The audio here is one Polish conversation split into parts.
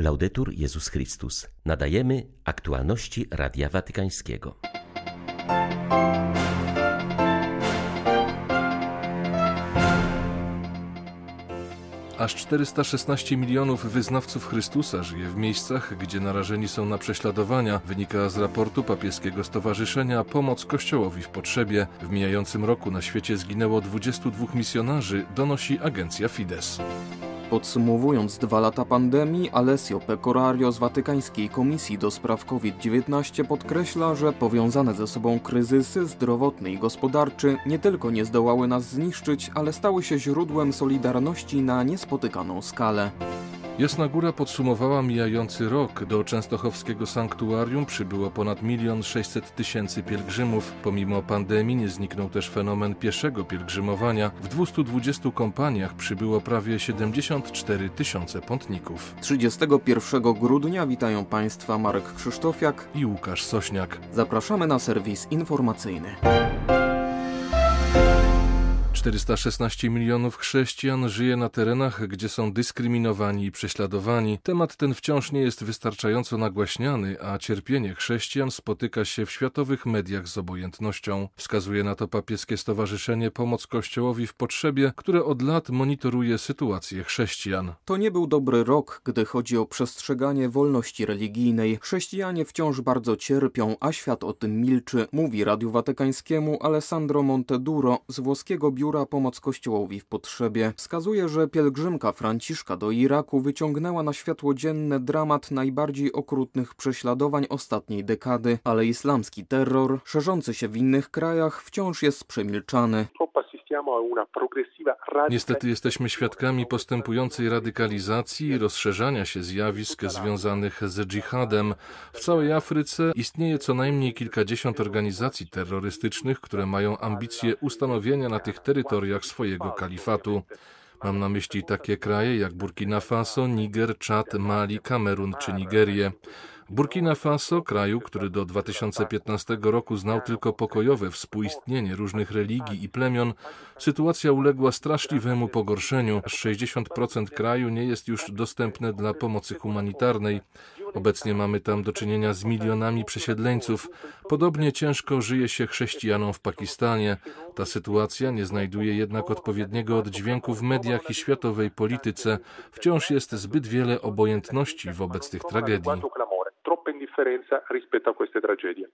Laudetur Jezus Chrystus. Nadajemy aktualności Radia Watykańskiego. Aż 416 milionów wyznawców Chrystusa żyje w miejscach, gdzie narażeni są na prześladowania, wynika z raportu papieskiego stowarzyszenia Pomoc Kościołowi w Potrzebie. W mijającym roku na świecie zginęło 22 misjonarzy, donosi agencja Fides. Podsumowując dwa lata pandemii, Alessio Pecorario z Watykańskiej Komisji do Spraw COVID-19 podkreśla, że powiązane ze sobą kryzysy zdrowotny i gospodarczy nie tylko nie zdołały nas zniszczyć, ale stały się źródłem solidarności na niespotykaną skalę. Jasna Góra podsumowała mijający rok. Do częstochowskiego sanktuarium przybyło ponad milion sześćset tysięcy pielgrzymów. Pomimo pandemii nie zniknął też fenomen pieszego pielgrzymowania. W 220 kompaniach przybyło prawie 74 tysiące pątników. 31 grudnia witają Państwa Marek Krzysztofiak i Łukasz Sośniak. Zapraszamy na serwis informacyjny. 416 milionów chrześcijan żyje na terenach, gdzie są dyskryminowani i prześladowani. Temat ten wciąż nie jest wystarczająco nagłaśniany, a cierpienie chrześcijan spotyka się w światowych mediach z obojętnością. Wskazuje na to papieskie stowarzyszenie Pomoc Kościołowi w Potrzebie, które od lat monitoruje sytuację chrześcijan. To nie był dobry rok, gdy chodzi o przestrzeganie wolności religijnej. Chrześcijanie wciąż bardzo cierpią, a świat o tym milczy, mówi Radiu Watykańskiemu Alessandro Monteduro z włoskiego biura Pomoc Kościołowi w Potrzebie wskazuje, że pielgrzymka Franciszka do Iraku wyciągnęła na światło dzienne dramat najbardziej okrutnych prześladowań ostatniej dekady, ale islamski terror, szerzący się w innych krajach, wciąż jest przemilczany. Niestety jesteśmy świadkami postępującej radykalizacji i rozszerzania się zjawisk związanych z dżihadem. W całej Afryce istnieje co najmniej kilkadziesiąt organizacji terrorystycznych, które mają ambicje ustanowienia na tych terytoriach swojego kalifatu. Mam na myśli takie kraje jak Burkina Faso, Niger, Czad, Mali, Kamerun czy Nigerię. Burkina Faso, kraju, który do 2015 roku znał tylko pokojowe współistnienie różnych religii i plemion, sytuacja uległa straszliwemu pogorszeniu. Aż 60% kraju nie jest już dostępne dla pomocy humanitarnej. Obecnie mamy tam do czynienia z milionami przesiedleńców. Podobnie ciężko żyje się chrześcijanom w Pakistanie. Ta sytuacja nie znajduje jednak odpowiedniego oddźwięku w mediach i światowej polityce. Wciąż jest zbyt wiele obojętności wobec tych tragedii differenza rispetto a queste tragedie.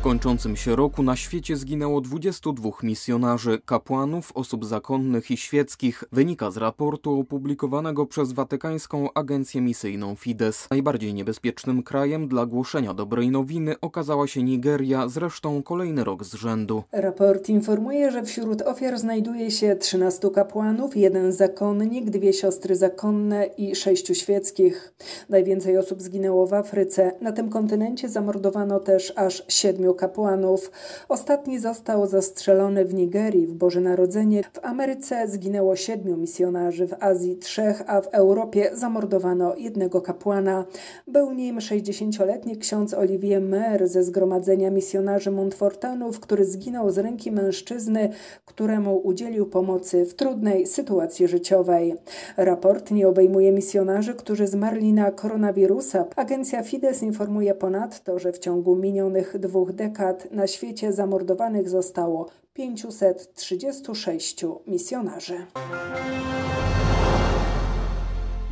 Kończącym się roku na świecie zginęło 22 misjonarzy, kapłanów, osób zakonnych i świeckich, wynika z raportu opublikowanego przez Watykańską Agencję Misyjną Fides. Najbardziej niebezpiecznym krajem dla głoszenia dobrej nowiny okazała się Nigeria, zresztą kolejny rok z rzędu. Raport informuje, że wśród ofiar znajduje się 13 kapłanów, jeden zakonnik, dwie siostry zakonne i sześciu świeckich. Najwięcej osób zginęło w Afryce. Na tym kontynencie zamordowano też aż siedmiu kapłanów. Ostatni został zastrzelony w Nigerii w Boże Narodzenie. W Ameryce zginęło siedmiu misjonarzy, w Azji trzech, a w Europie zamordowano jednego kapłana. Był nim 60-letni ksiądz Olivier Mer ze Zgromadzenia Misjonarzy Montfortanów, który zginął z ręki mężczyzny, któremu udzielił pomocy w trudnej sytuacji życiowej. Raport nie obejmuje misjonarzy, którzy zmarli na koronawirusa. Agencja Fides informuje ponadto, że w ciągu minionych dwóch dekad na świecie zamordowanych zostało 536 misjonarzy.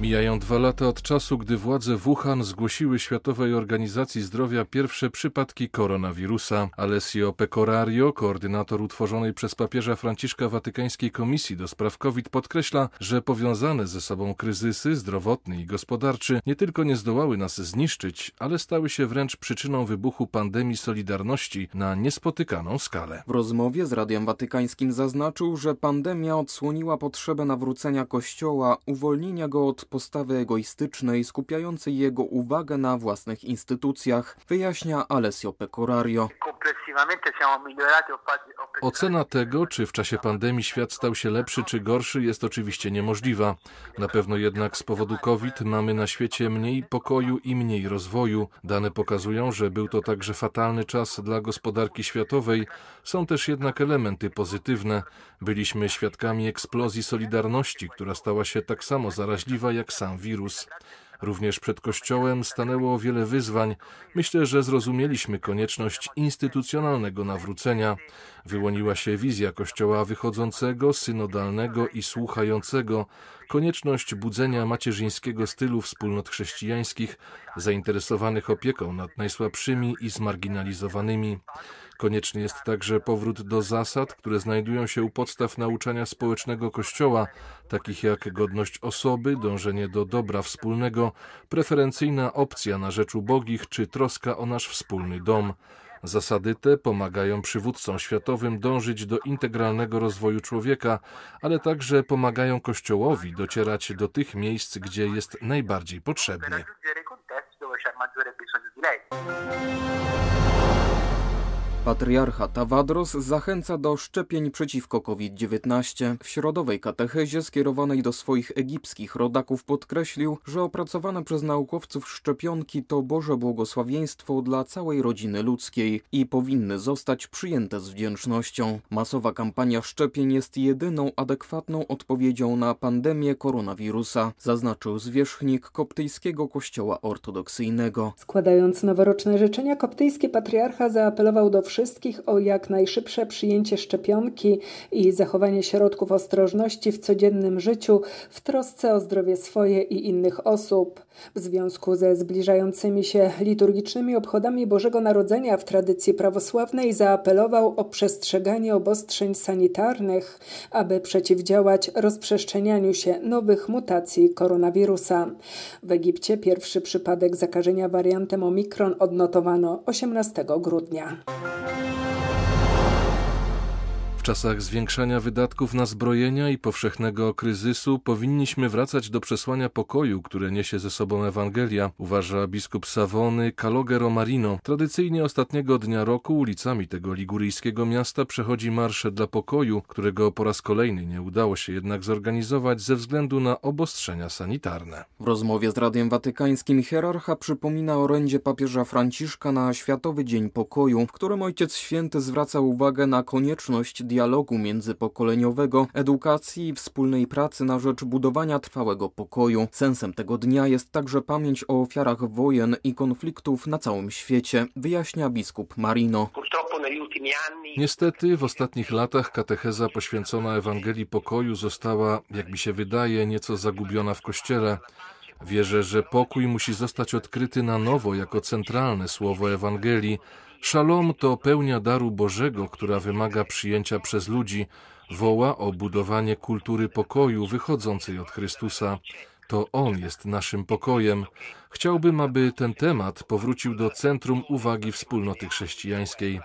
Mijają dwa lata od czasu, gdy władze Wuhan zgłosiły Światowej Organizacji Zdrowia pierwsze przypadki koronawirusa. Alessio Pecorario, koordynator utworzonej przez papieża Franciszka Watykańskiej Komisji do spraw COVID, podkreśla, że powiązane ze sobą kryzysy zdrowotny i gospodarczy nie tylko nie zdołały nas zniszczyć, ale stały się wręcz przyczyną wybuchu pandemii Solidarności na niespotykaną skalę. W rozmowie z Radiem Watykańskim zaznaczył, że pandemia odsłoniła potrzebę nawrócenia Kościoła, uwolnienia go od postawy egoistycznej skupiającej jego uwagę na własnych instytucjach, wyjaśnia Alessio Pecorario. Ocena tego, czy w czasie pandemii świat stał się lepszy czy gorszy, jest oczywiście niemożliwa. Na pewno jednak z powodu COVID mamy na świecie mniej pokoju i mniej rozwoju. Dane pokazują, że był to także fatalny czas dla gospodarki światowej. Są też jednak elementy pozytywne. Byliśmy świadkami eksplozji Solidarności, która stała się tak samo zaraźliwa jak sam wirus. Również przed Kościołem stanęło wiele wyzwań. Myślę, że zrozumieliśmy konieczność instytucjonalnego nawrócenia. Wyłoniła się wizja Kościoła wychodzącego, synodalnego i słuchającego, konieczność budzenia macierzyńskiego stylu wspólnot chrześcijańskich, zainteresowanych opieką nad najsłabszymi i zmarginalizowanymi. Konieczny jest także powrót do zasad, które znajdują się u podstaw nauczania społecznego Kościoła, takich jak godność osoby, dążenie do dobra wspólnego, preferencyjna opcja na rzecz ubogich czy troska o nasz wspólny dom. Zasady te pomagają przywódcom światowym dążyć do integralnego rozwoju człowieka, ale także pomagają Kościołowi docierać do tych miejsc, gdzie jest najbardziej potrzebny. Patriarcha Tawadros zachęca do szczepień przeciwko COVID-19. W środowej katechezie skierowanej do swoich egipskich rodaków podkreślił, że opracowane przez naukowców szczepionki to Boże błogosławieństwo dla całej rodziny ludzkiej i powinny zostać przyjęte z wdzięcznością. Masowa kampania szczepień jest jedyną adekwatną odpowiedzią na pandemię koronawirusa, zaznaczył zwierzchnik koptyjskiego kościoła ortodoksyjnego. Składając noworoczne życzenia, koptyjski patriarcha zaapelował do wszystkich, wszystkich o jak najszybsze przyjęcie szczepionki i zachowanie środków ostrożności w codziennym życiu w trosce o zdrowie swoje i innych osób. W związku ze zbliżającymi się liturgicznymi obchodami Bożego Narodzenia w tradycji prawosławnej zaapelował o przestrzeganie obostrzeń sanitarnych, aby przeciwdziałać rozprzestrzenianiu się nowych mutacji koronawirusa. W Egipcie pierwszy przypadek zakażenia wariantem Omikron odnotowano 18 grudnia thank you czasach zwiększania wydatków na zbrojenia i powszechnego kryzysu powinniśmy wracać do przesłania pokoju, które niesie ze sobą Ewangelia, uważa biskup Savony Calogero Marino. Tradycyjnie ostatniego dnia roku ulicami tego liguryjskiego miasta przechodzi marsze dla pokoju, którego po raz kolejny nie udało się jednak zorganizować ze względu na obostrzenia sanitarne. W rozmowie z Radiem Watykańskim hierarcha przypomina orędzie papieża Franciszka na Światowy Dzień Pokoju, w którym Ojciec Święty zwraca uwagę na konieczność dialogu międzypokoleniowego, edukacji i wspólnej pracy na rzecz budowania trwałego pokoju. Sensem tego dnia jest także pamięć o ofiarach wojen i konfliktów na całym świecie, wyjaśnia biskup Marino. Niestety w ostatnich latach katecheza poświęcona Ewangelii Pokoju została, jak mi się wydaje, nieco zagubiona w Kościele. Wierzę, że pokój musi zostać odkryty na nowo jako centralne słowo Ewangelii, Szalom to pełnia daru Bożego, która wymaga przyjęcia przez ludzi, woła o budowanie kultury pokoju wychodzącej od Chrystusa. To On jest naszym pokojem. Chciałbym, aby ten temat powrócił do centrum uwagi wspólnoty chrześcijańskiej.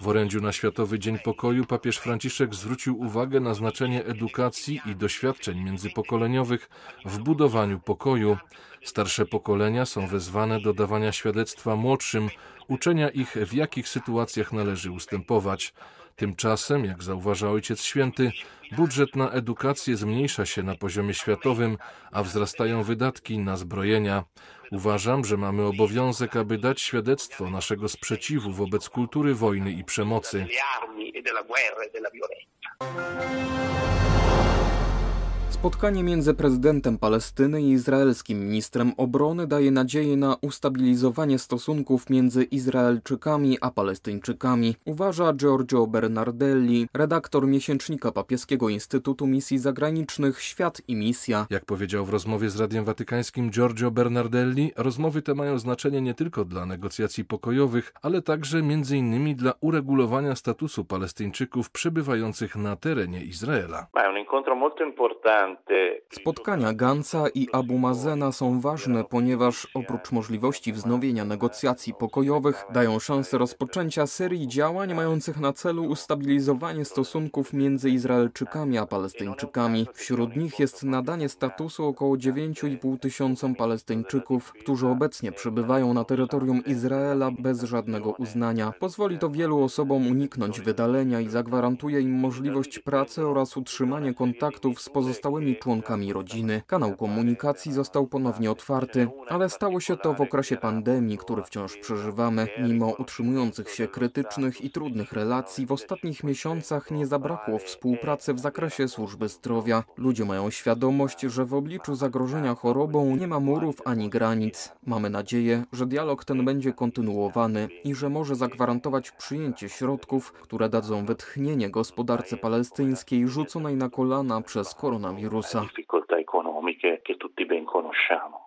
W orędziu na Światowy Dzień Pokoju papież Franciszek zwrócił uwagę na znaczenie edukacji i doświadczeń międzypokoleniowych w budowaniu pokoju. Starsze pokolenia są wezwane do dawania świadectwa młodszym, uczenia ich, w jakich sytuacjach należy ustępować. Tymczasem, jak zauważa Ojciec Święty, budżet na edukację zmniejsza się na poziomie światowym, a wzrastają wydatki na zbrojenia. Uważam, że mamy obowiązek, aby dać świadectwo naszego sprzeciwu wobec kultury wojny i przemocy. Spotkanie między prezydentem Palestyny i izraelskim ministrem obrony daje nadzieję na ustabilizowanie stosunków między Izraelczykami a Palestyńczykami, uważa Giorgio Bernardelli, redaktor miesięcznika papieskiego Instytutu Misji Zagranicznych Świat i Misja. Jak powiedział w rozmowie z Radiem Watykańskim Giorgio Bernardelli, rozmowy te mają znaczenie nie tylko dla negocjacji pokojowych, ale także między innymi dla uregulowania statusu Palestyńczyków przebywających na terenie Izraela. Spotkania Gansa i Abu Mazena są ważne, ponieważ oprócz możliwości wznowienia negocjacji pokojowych dają szansę rozpoczęcia serii działań mających na celu ustabilizowanie stosunków między Izraelczykami a Palestyńczykami. Wśród nich jest nadanie statusu około 9,5 tysiącom Palestyńczyków, którzy obecnie przebywają na terytorium Izraela bez żadnego uznania. Pozwoli to wielu osobom uniknąć wydalenia i zagwarantuje im możliwość pracy oraz utrzymanie kontaktów z pozostałymi członkami rodziny. Kanał komunikacji został ponownie otwarty, ale stało się to w okresie pandemii, który wciąż przeżywamy. Mimo utrzymujących się krytycznych i trudnych relacji, w ostatnich miesiącach nie zabrakło współpracy w zakresie służby zdrowia. Ludzie mają świadomość, że w obliczu zagrożenia chorobą nie ma murów ani granic. Mamy nadzieję, że dialog ten będzie kontynuowany i że może zagwarantować przyjęcie środków, które dadzą wytchnienie gospodarce palestyńskiej rzuconej na kolana przez russa. Difficoltà economiche che tutti ben conosciamo.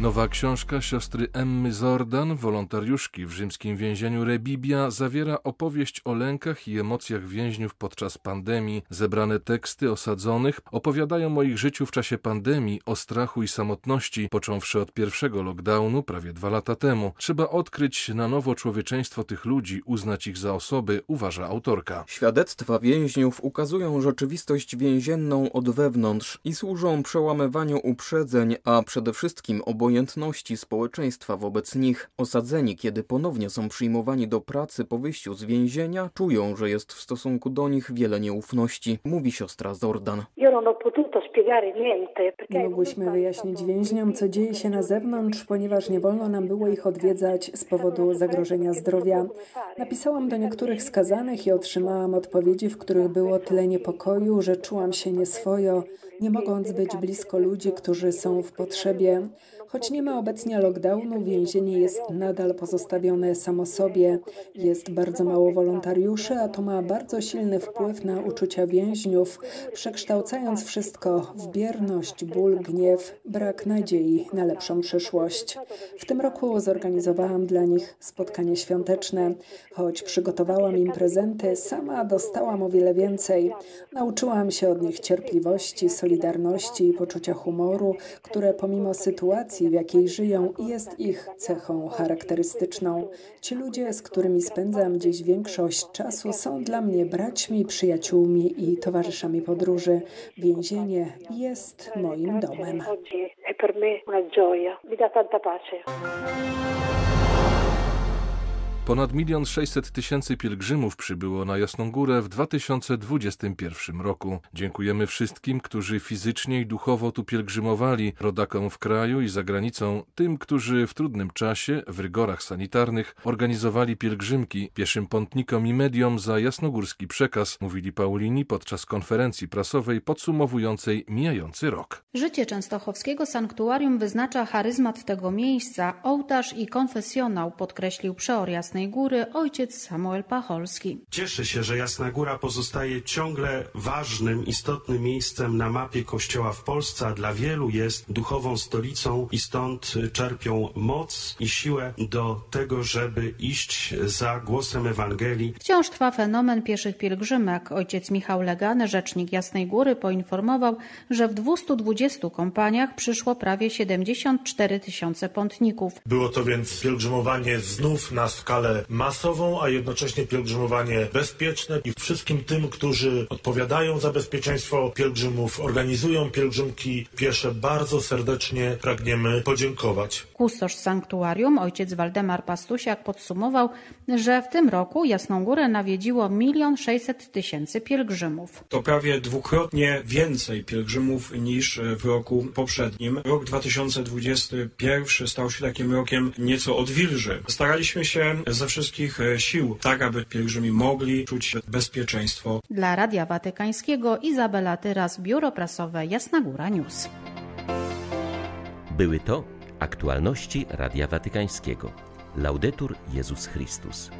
Nowa książka siostry Emmy Zordan, wolontariuszki w rzymskim więzieniu Rebibia, zawiera opowieść o lękach i emocjach więźniów podczas pandemii. Zebrane teksty osadzonych opowiadają o ich życiu w czasie pandemii, o strachu i samotności, począwszy od pierwszego lockdownu prawie dwa lata temu. Trzeba odkryć na nowo człowieczeństwo tych ludzi, uznać ich za osoby, uważa autorka. Świadectwa więźniów ukazują rzeczywistość więzienną od wewnątrz i służą przełamywaniu uprzedzeń, a przede wszystkim obojętności obojętności społeczeństwa wobec nich. Osadzeni, kiedy ponownie są przyjmowani do pracy po wyjściu z więzienia, czują, że jest w stosunku do nich wiele nieufności, mówi siostra Zordan. Nie mogłyśmy wyjaśnić więźniom, co dzieje się na zewnątrz, ponieważ nie wolno nam było ich odwiedzać z powodu zagrożenia zdrowia. Napisałam do niektórych skazanych i otrzymałam odpowiedzi, w których było tyle niepokoju, że czułam się nieswojo, nie mogąc być blisko ludzi, którzy są w potrzebie. Choć nie ma obecnie lockdownu, więzienie jest nadal pozostawione samo sobie. Jest bardzo mało wolontariuszy, a to ma bardzo silny wpływ na uczucia więźniów, przekształcając wszystko w bierność, ból, gniew, brak nadziei na lepszą przyszłość. W tym roku zorganizowałam dla nich spotkanie świąteczne. Choć przygotowałam im prezenty, sama dostałam o wiele więcej. Nauczyłam się od nich cierpliwości, solidarności i poczucia humoru, które pomimo sytuacji, sytuacji, w jakiej żyją, jest ich cechą charakterystyczną. Ci ludzie, z którymi spędzam dziś większość czasu, są dla mnie braćmi, przyjaciółmi i towarzyszami podróży. Więzienie jest moim domem. Ponad milion sześćset tysięcy pielgrzymów przybyło na Jasną Górę w 2021 roku. Dziękujemy wszystkim, którzy fizycznie i duchowo tu pielgrzymowali, rodakom w kraju i za granicą, tym, którzy w trudnym czasie, w rygorach sanitarnych, organizowali pielgrzymki, pieszym pątnikom i mediom za jasnogórski przekaz, mówili Paulini podczas konferencji prasowej podsumowującej mijający rok. Życie częstochowskiego sanktuarium wyznacza charyzmat tego miejsca, ołtarz i konfesjonał, podkreślił przeor Jasnej Jasnej Góry ojciec Samuel Pacholski. Cieszę się, że Jasna Góra pozostaje ciągle ważnym, istotnym miejscem na mapie Kościoła w Polsce, a dla wielu jest duchową stolicą i stąd czerpią moc i siłę do tego, żeby iść za głosem Ewangelii. Wciąż trwa fenomen pieszych pielgrzymek. Ojciec Michał Legany, rzecznik Jasnej Góry, poinformował, że w 220 kompaniach przyszło prawie 74 tysiące pątników. Było to więc pielgrzymowanie znów na skalę masową, a jednocześnie pielgrzymowanie bezpieczne i wszystkim tym, którzy odpowiadają za bezpieczeństwo pielgrzymów, organizują pielgrzymki piesze, bardzo serdecznie pragniemy podziękować. Kustosz sanktuarium, ojciec Waldemar Pastusiak podsumował, że w tym roku Jasną Górę nawiedziło milion sześćset tysięcy pielgrzymów. To prawie dwukrotnie więcej pielgrzymów niż w roku poprzednim. Rok 2021 stał się takim rokiem nieco odwilży. Staraliśmy się ze wszystkich e, sił, tak aby pielgrzymi mogli czuć bezpieczeństwo. Dla Radia Watykańskiego Izabela Tyras, Biuro Prasowe Jasna Góra News. Były to aktualności Radia Watykańskiego. Laudetur Jezus Chrystus.